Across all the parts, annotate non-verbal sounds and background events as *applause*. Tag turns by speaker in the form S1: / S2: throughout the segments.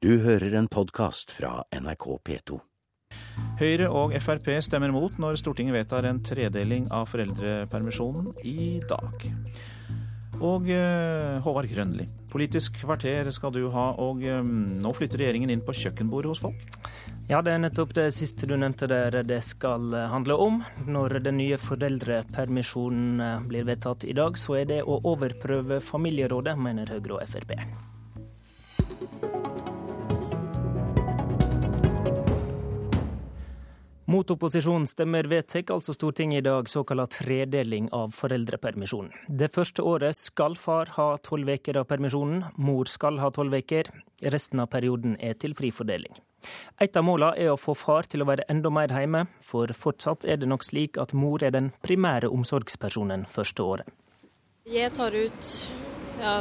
S1: Du hører en podkast fra NRK P2.
S2: Høyre og Frp stemmer mot når Stortinget vedtar en tredeling av foreldrepermisjonen i dag. Og eh, Håvard Grønli, Politisk kvarter skal du ha, og eh, nå flytter regjeringen inn på kjøkkenbordet hos folk?
S3: Ja, det er nettopp det siste du nevnte der det skal handle om. Når den nye foreldrepermisjonen eh, blir vedtatt i dag, så er det å overprøve familierådet, mener Høyre og Frp. Mot opposisjonsstemmer vedtar altså Stortinget i dag såkalla tredeling av foreldrepermisjonen. Det første året skal far ha tolv uker av permisjonen, mor skal ha tolv uker. Resten av perioden er til fri fordeling. Et av målene er å få far til å være enda mer hjemme, for fortsatt er det nok slik at mor er den primære omsorgspersonen første året.
S4: Jeg tar ut ja,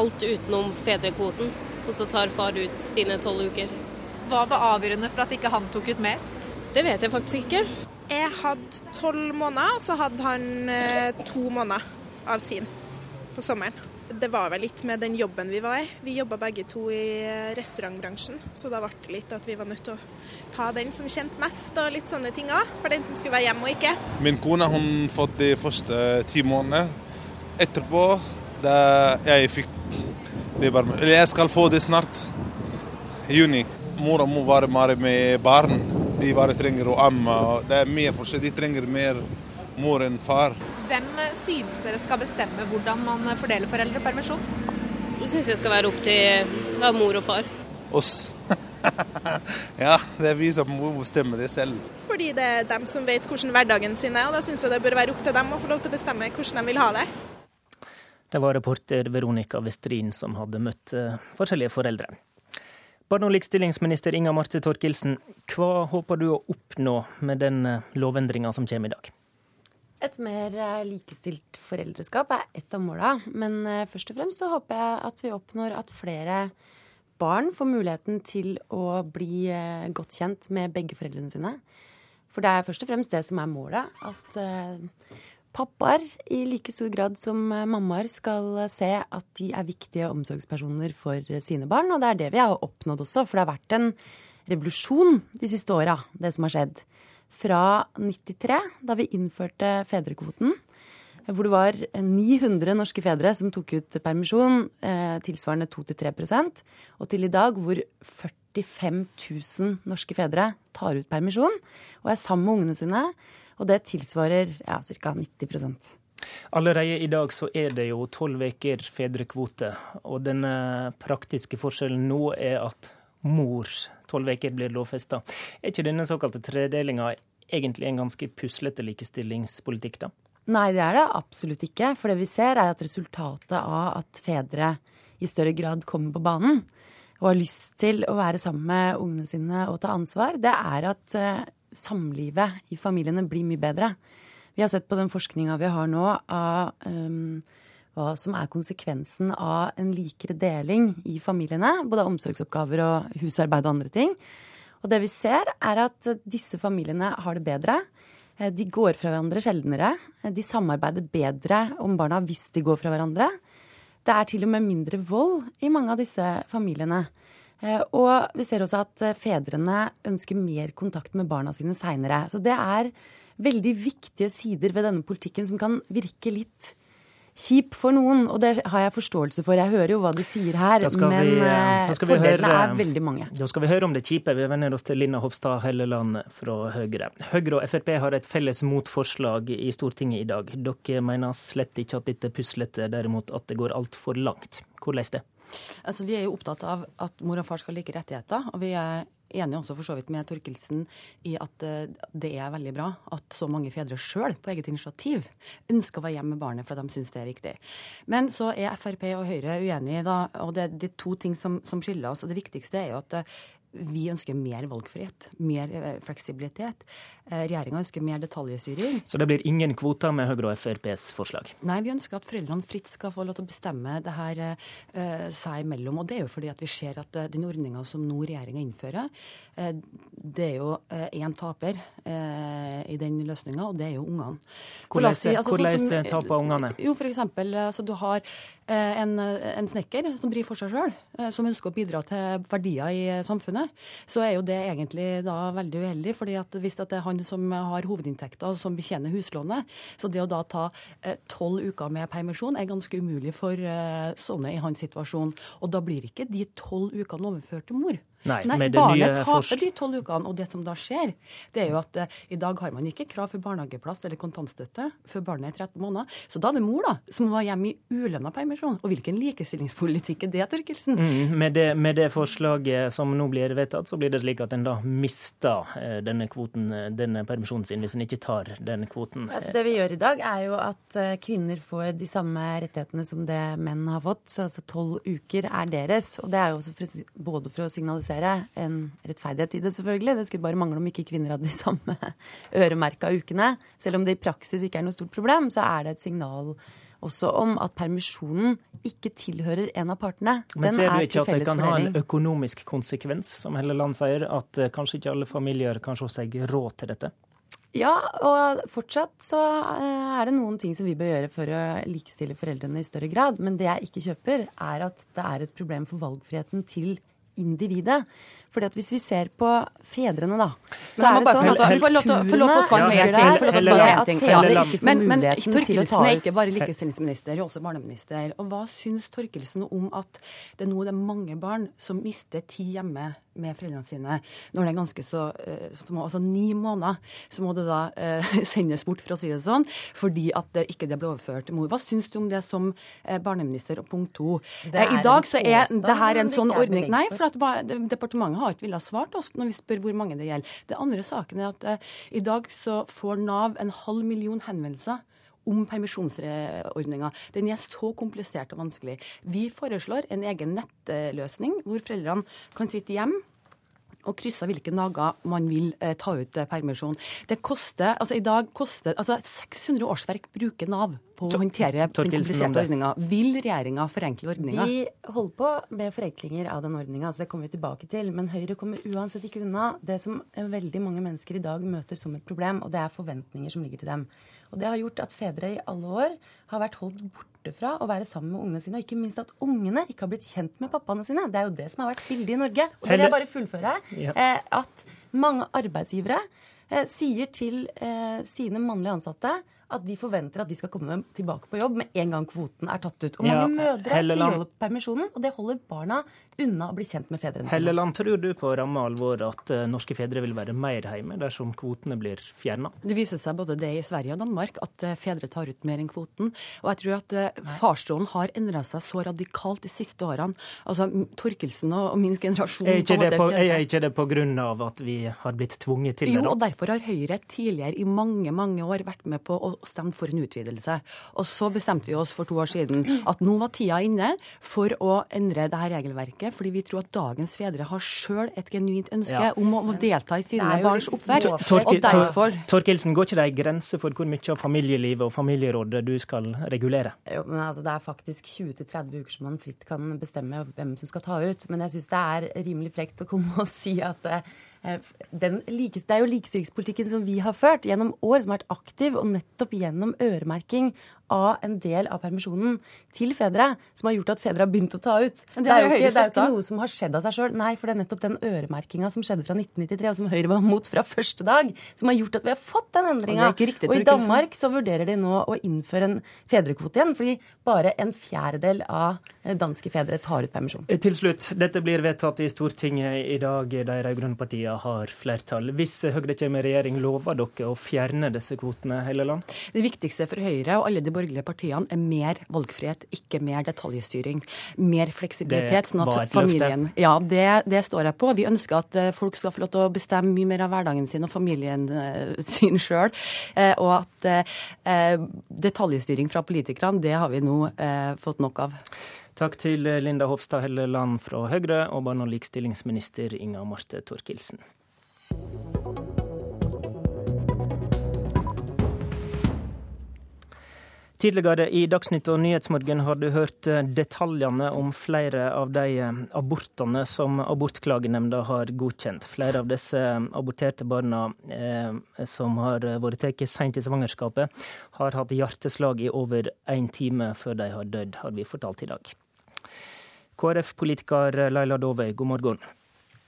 S4: alt utenom fedrekvoten, og så tar far ut sine tolv uker.
S5: Hva var avgjørende for at ikke han tok ut mer?
S4: Det vet jeg faktisk ikke.
S6: Jeg hadde tolv måneder, og så hadde han eh, to måneder av sin på sommeren. Det var vel litt med den jobben vi var i. Vi jobba begge to i eh, restaurantbransjen, så da ble det litt at vi var nødt til å ta den som kjente mest og litt sånne ting òg. For den som skulle være hjemme og ikke.
S7: Min kone hun fått de første ti månedene. Etterpå da jeg fikk det bare, Eller jeg skal få det snart. I juni. Mora må være med barn de bare trenger å amme. Det er mye forskjell. De trenger mer mor enn far.
S5: Hvem synes dere skal bestemme hvordan man fordeler foreldrepermisjon?
S4: Jeg synes det skal være opp til mor og far.
S7: Oss. *laughs* ja, det er vi som må bestemme det selv.
S6: Fordi det er dem som vet hvordan hverdagen sin er, og da syns jeg det bør være opp til dem å få lov til å bestemme hvordan de vil ha det.
S3: Det var reporter Veronica Westrin som hadde møtt eh, forskjellige foreldre. Barne- og likestillingsminister Inga Marte Thorkildsen, hva håper du å oppnå med den eh, lovendringa som kommer i dag?
S8: Et mer eh, likestilt foreldreskap er ett av måla, men eh, først og fremst så håper jeg at vi oppnår at flere barn får muligheten til å bli godt kjent med begge foreldrene sine. For det er først og fremst det som er målet. At pappaer i like stor grad som eh, mammaer skal se at de er viktige omsorgspersoner for sine barn. Og det er det vi har oppnådd også, for det har vært en revolusjon de siste åra, det som har skjedd. Fra 93, da vi innførte fedrekvoten, hvor det var 900 norske fedre som tok ut permisjon, eh, tilsvarende 2-3% og til i dag hvor 45 000 norske fedre tar ut permisjon og er sammen med ungene sine og det tilsvarer ja, ca. 90%
S3: Allerede i dag så er det jo tolv uker fedrekvote. Og den praktiske forskjellen nå er at mors tolv uker blir lovfesta. Er ikke denne såkalte tredelinga egentlig en ganske puslete likestillingspolitikk, da?
S8: Nei, det er det absolutt ikke. For det vi ser, er at resultatet av at fedre i større grad kommer på banen og har lyst til å være sammen med ungene sine og ta ansvar, det er at eh, samlivet i familiene blir mye bedre. Vi har sett på den forskninga vi har nå av um, hva som er konsekvensen av en likere deling i familiene. Både omsorgsoppgaver og husarbeid og andre ting. Og det vi ser, er at disse familiene har det bedre. Eh, de går fra hverandre sjeldnere. Eh, de samarbeider bedre om barna hvis de går fra hverandre. Det er til og med mindre vold i mange av disse familiene. Eh, og vi ser også at eh, fedrene ønsker mer kontakt med barna sine seinere. Så det er veldig viktige sider ved denne politikken som kan virke litt kjip for noen, og det har jeg forståelse for. Jeg hører jo hva de sier her, men vi, eh, fordelene høre, er veldig mange.
S3: Da skal vi høre om det kjipe. Vi vender oss til Linna Hofstad Helleland fra Høyre. Høyre og Frp har et felles motforslag i Stortinget i dag. Dere mener slett ikke at dette puslete, derimot at det går altfor langt. Hvordan det?
S9: Altså, vi er jo opptatt av at mor og far skal ha like rettigheter. og vi er enige også for så vidt med Torkelsen i at eh, det er veldig bra at så mange fedre sjøl på eget initiativ ønsker å være hjemme med barnet for at de syns det er viktig. Men så er Frp og Høyre uenige, da, og det er de to ting som, som skiller oss. og Det viktigste er jo at eh, vi ønsker mer valgfrihet, mer eh, fleksibilitet. Eh, Regjeringa ønsker mer detaljstyring.
S3: Så det blir ingen kvoter med Høyre og FrPs forslag?
S9: Nei, vi ønsker at foreldrene fritt skal få lov til å bestemme det her uh, seg imellom. Og det er jo fordi at vi ser at uh, den ordninga som nå regjeringa innfører, uh, det er jo én taper i den løsninga, og det er jo ungene.
S3: Hvordan, altså, sånn taper ungene?
S9: Jo, for eksempel, altså, du har Eh, en, en, snekker som driver for seg sjøl, eh, som ønsker å bidra til verdier i samfunnet, så er jo det egentlig da veldig uheldig. fordi at hvis det er han som har hovedinntekter, som betjener huslånet, så det å da ta tolv uker med permisjon er ganske umulig for sånne i hans situasjon. Og da blir ikke de tolv ukene overført til mor.
S3: Nei,
S9: Nei barnet taper de tolv ukene. Og det som da skjer, det er jo at eh, i dag har man ikke krav for barnehageplass eller kontantstøtte før barnet er 13 måneder. Så da er det mor da, som var hjemme i ulønna permisjon. Og hvilken likestillingspolitikk er det, Torkelsen?
S3: Mm, med, det, med, det, forslaget som nå blir vedtatt, så blir det slik at en da mister uh, denne kvoten, uh, denne permisjonen sin, hvis en ikke tar den kvoten.
S8: Altså, det vi gjør i dag, er jo at kvinner får de samme rettighetene som det menn har fått. Så altså tolv uker er deres. Og det er jo også for, både for å signalisere realisere en rettferdighet i det, selvfølgelig. Det skulle bare mangle om ikke kvinner hadde de samme *laughs* øremerka ukene. Selv om det i praksis ikke er noe stort problem, så er det et signal også om at permisjonen ikke tilhører en av partene.
S3: Men ser du ikke at det kan ha en økonomisk konsekvens, som Helleland sier, at eh, kanskje ikke alle familier kan se seg råd til dette?
S8: Ja, og fortsatt så eh, er det noen ting som vi bør gjøre for å likestille foreldrene i større grad. Men det jeg ikke kjøper, er at det er et problem for valgfriheten til individet. Fordi at Hvis vi ser på fedrene, da, så er det sånn at
S9: kulturene Men, men Torkelsen er ikke bare likestillingsminister, er også barneminister. Og Hva syns Torkelsen om at det nå er mange barn som mister tid hjemme med foreldrene sine når det er ganske så, så må, Altså ni måneder så må det da eh, *laughs* sendes bort, for å si det sånn, fordi at det ikke det ble overført til mor. Hva syns du om det som uh, barneminister? Og punkt to. I dag så er det her en sånn ordning Nei, for at departementet har ikke villet svart oss når vi spør hvor mange det gjelder. Det andre saken er at eh, i dag så får Nav en halv million henvendelser om permisjonsordninga. Den er så komplisert og vanskelig. Vi foreslår en egen nettløsning hvor foreldrene kan sitte hjemme og krysse hvilke dager man vil eh, ta ut eh, permisjon. Det koster, altså I dag koster altså 600 årsverk bruker Nav på å håndtere den kompliserte ordninga. Vil regjeringa forenkle ordninga?
S8: Vi holder på med forenklinger av den ordninga, så det kommer vi tilbake til. Men Høyre kommer uansett ikke unna det som veldig mange mennesker i dag møter som et problem, og det er forventninger som ligger til dem. Og det har gjort at fedre i alle år har vært holdt borte fra å være sammen med ungene sine. Og ikke minst at ungene ikke har blitt kjent med pappaene sine. Det er jo det som har vært bildet i Norge. Og det vil jeg bare fullføre. Eh, at mange arbeidsgivere eh, sier til eh, sine mannlige ansatte at de forventer at de skal komme tilbake på jobb med en gang kvoten er tatt ut. Og mange ja, mødre Helleland. permisjonen, og det holder barna unna å bli kjent med fedrene
S3: sine. Helleland, tror du på ramme alvor at uh, norske fedre vil være mer hjemme dersom kvotene blir fjerna?
S9: Det viser seg både det i Sverige og Danmark at uh, fedre tar ut mer enn kvoten. Og jeg tror at uh, farsrollen har endra seg så radikalt de siste årene. Altså Torkelsen og, og min generasjon
S3: Er ikke, det på, er ikke det på grunn av at vi har blitt tvunget til
S9: det?
S3: Jo,
S9: og derfor har Høyre tidligere i mange, mange år vært med på å stemt for en utvidelse. Og så bestemte vi oss for to år siden at nå var tida inne for å endre dette regelverket, fordi vi tror at dagens fedre har sjøl et genuint ønske ja. om å delta i sine barns oppvekst.
S3: Og derfor Torkelsen, går ikke det ei grense for hvor mye av familielivet og familierådet du skal regulere?
S8: Jo, men altså, Det er faktisk 20-30 uker som man fritt kan bestemme hvem som skal ta ut. Men jeg syns det er rimelig frekt å komme og si at Eh, den, det er jo likestillingspolitikken som vi har ført gjennom år, som har vært aktiv, og nettopp gjennom øremerking av en del av permisjonen til fedre, som har gjort at fedre har begynt å ta ut. Det, det, er jo ikke, det er jo ikke noe som har skjedd av seg sjøl. Nei, for det er nettopp den øremerkinga som skjedde fra 1993, og som Høyre var mot fra første dag, som har gjort at vi har fått den endringa. Og, og i Danmark så vurderer de nå å innføre en fedrekvote igjen, fordi bare en fjerdedel av danske fedre tar ut permisjon.
S3: Til slutt, dette blir vedtatt i Stortinget i dag. De rød-grønne partiene har flertall. Hvis Høyre kommer i regjering, lover dere å fjerne disse kvotene, Helleland?
S9: Det viktigste for Høyre og alle de borgerlige partiene er mer valgfrihet, ikke mer detaljstyring. Mer fleksibilitet. sånn at familien... Ja, det, det, står jeg på. Vi ønsker at eh, folk skal få lov til å bestemme mye mer av hverdagen sin og familien eh, *laughs* sin sjøl. Eh, og at detaljstyring fra politikerne, det har vi nå fått nok av.
S3: Takk til Linda Hofstad Helleland fra Høyre og barne- og likestillingsminister Inga Marte Torkelsen. Tidligere i Dagsnytt og Nyhetsmorgen har du hørt eh, detaljene om flere av de eh, abortene som Abortklagenemnda har godkjent. Flere av disse eh, aborterte barna eh, som har vært tatt sent i svangerskapet, har hatt hjerteslag i over én time før de har dødd, har vi fortalt i dag. KrF-politiker Laila Dovøy, god morgen.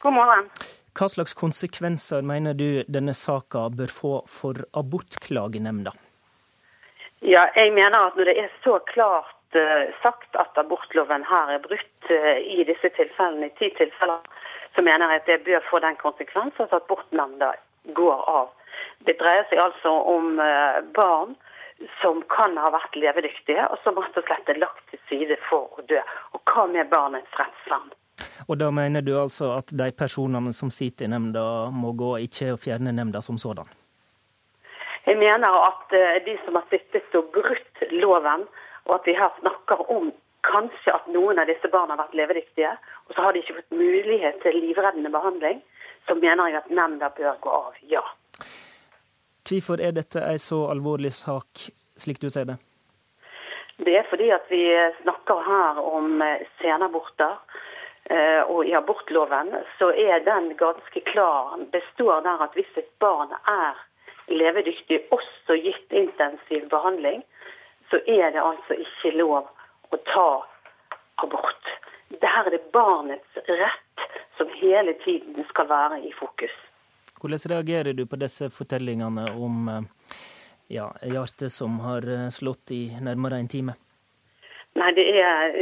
S10: God morgen.
S3: Hva slags konsekvenser mener du denne saka bør få for Abortklagenemnda?
S10: Ja, jeg mener at når det er så klart uh, sagt at abortloven her er brutt uh, i disse tilfellene, i ti tilfeller, så mener jeg at det bør få den konsekvens at abortnemnda går av. Det dreier seg altså om uh, barn som kan ha vært levedyktige, og som rett og slett er lagt til side for å dø. Og hva med barnets rettsvern?
S3: Og da mener du altså at de personene som sitter i nemnda må gå, ikke fjerne nemnda som sådan?
S10: Jeg mener at eh, de som har sittet og brutt loven, og at vi her snakker om kanskje at noen av disse barna har vært levedyktige, og så har de ikke fått mulighet til livreddende behandling, så mener jeg at nemnda bør gå av, ja.
S3: Hvorfor er dette en så alvorlig sak, slik du ser det?
S10: Det er fordi at vi snakker her om eh, senaborter. Eh, og i abortloven så er den ganske klar. består der at hvis et barn er levedyktig, også gitt intensiv behandling, så er det altså ikke lov å ta abort. Der er det barnets rett som hele tiden skal være i fokus.
S3: Hvordan reagerer du på disse fortellingene om eh, ja, hjertet som har eh, slått i nærmere en time?
S10: Nei, det er,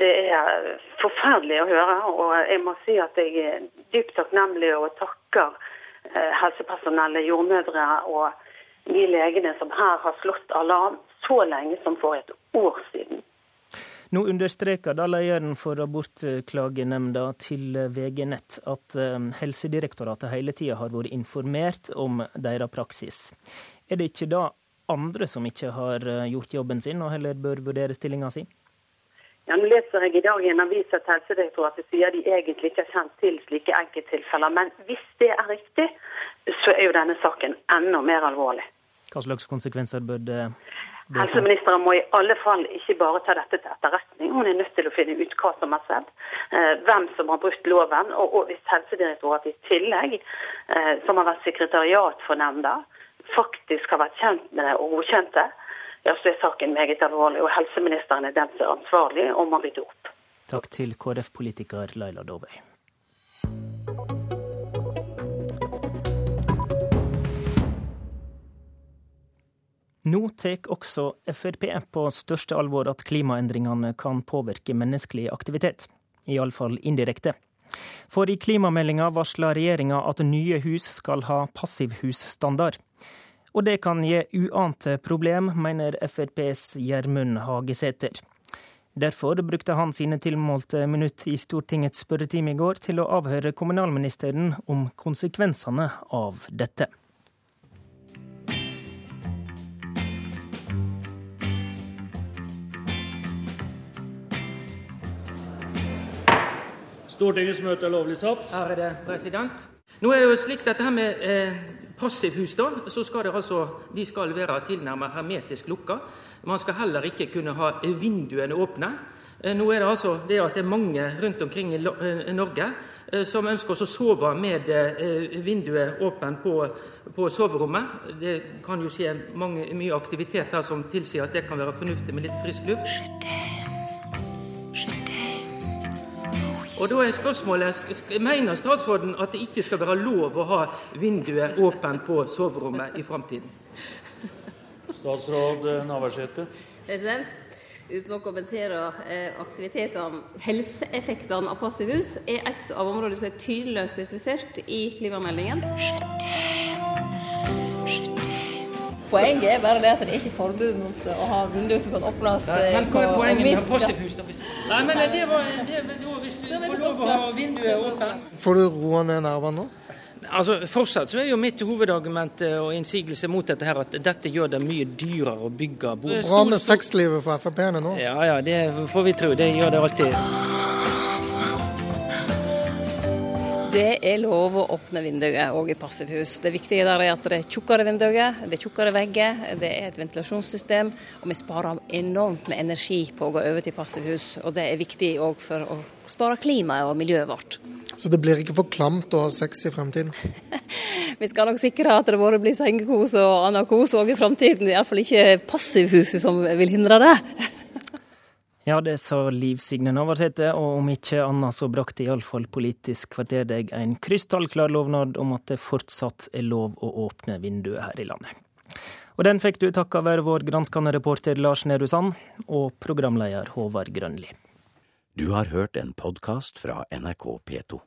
S10: det er forferdelig å høre. Og jeg må si at jeg er dypt takknemlig og takker helsepersonellet, jordmødre og de legene som her har slått alarm så lenge som for et år siden.
S3: Nå understreker da lederen for abortklagenemnda til VG Nett at eh, Helsedirektoratet hele tida har vært informert om deres praksis. Er det ikke da andre som ikke har eh, gjort jobben sin, og heller bør vurdere stillinga si?
S10: Ja, nå leser jeg i dag i en avis at Helsedirektoratet sier de egentlig ikke har kjent til slike enkelttilfeller. Men hvis det er riktig, så er jo denne saken enda mer alvorlig.
S3: Hva slags konsekvenser bør det
S10: Helseministeren må i alle fall ikke bare ta dette til etterretning. Hun er nødt til å finne ut hva som har skjedd, eh, hvem som har brutt loven. Og, hvis Helsedirektoratet i tillegg, eh, som har vært sekretariat for nemnda, faktisk har vært kjent med det og godkjent det, ja, så er saken meget alvorlig. Og helseministeren er den som er ansvarlig og må rydde opp.
S3: Takk til KrF-politiker Laila Dovøy. Nå tar også Frp på største alvor at klimaendringene kan påvirke menneskelig aktivitet. Iallfall indirekte. For i klimameldinga varsler regjeringa at nye hus skal ha passivhusstandard. Og det kan gi uante problem, mener FrPs Gjermund Hagesæter. Derfor brukte han sine tilmålte minutt i Stortingets spørretime i går til å avhøre kommunalministeren om konsekvensene av dette.
S11: Stortingets møte er lovlig satt.
S12: Her det, president. Nå er det jo slik at dette med eh, passivhus, da, så skal det altså, de skal være tilnærmet hermetisk lukka. Man skal heller ikke kunne ha vinduene åpne. Eh, nå er det altså det at det er mange rundt omkring i eh, Norge eh, som ønsker å sove med vinduet åpent på, på, soverommet. Det kan jo skje mange, mye aktivitet her som tilsier at det kan være fornuftig med litt frisk luft. Og da er spørsmålet, Mener statsråden at det ikke skal være lov å ha vinduet åpent på soverommet i framtiden?
S11: Statsråd Navarsete.
S13: President, uten å kommentere eh, aktivitetene Helseeffektene av passivhus er et av områdene som er tydelig spesifisert i klimameldingen. Poenget er bare det at det er ikke forbud mot å ha vinduer som kan åpnes.
S12: Nei, men hva er poenget med passivhus? Nei, men det var, det, hvis du får lov å ha vinduet åpent
S14: Får du roa ned nervene nå?
S12: Altså, Fortsatt så er jo mitt hovedargument og innsigelse mot dette her at dette gjør det mye dyrere å bygge bolig.
S14: Bra med sexlivet for Frp-ene nå.
S12: Ja ja, det får vi tro. Det gjør det alltid.
S4: Det er lov å åpne vinduet òg i passivhus. Det viktige der er at det er tjukkere vinduer, det er tjukkere vegger, det er et ventilasjonssystem, og vi sparer enormt med energi på å gå over til passivhus. Og det er viktig òg for å spare klimaet og miljøet vårt.
S14: Så det blir ikke for klamt å ha sex i fremtiden? *laughs*
S4: Vi skal nok sikre at det både blir sengekos og annen kos òg i fremtiden. Iallfall ikke passivhuset som vil hindre det.
S3: Ja, det sa Liv Signe Navarsete, og om ikke annet så brakte iallfall Politisk kvarter deg en krystallklar lovnad om at det fortsatt er lov å åpne vinduet her i landet. Og den fikk du takka være vår granskende reporter Lars Nehru Sand og programleder Håvard Grønli.
S1: Du har hørt en podkast fra NRK P2.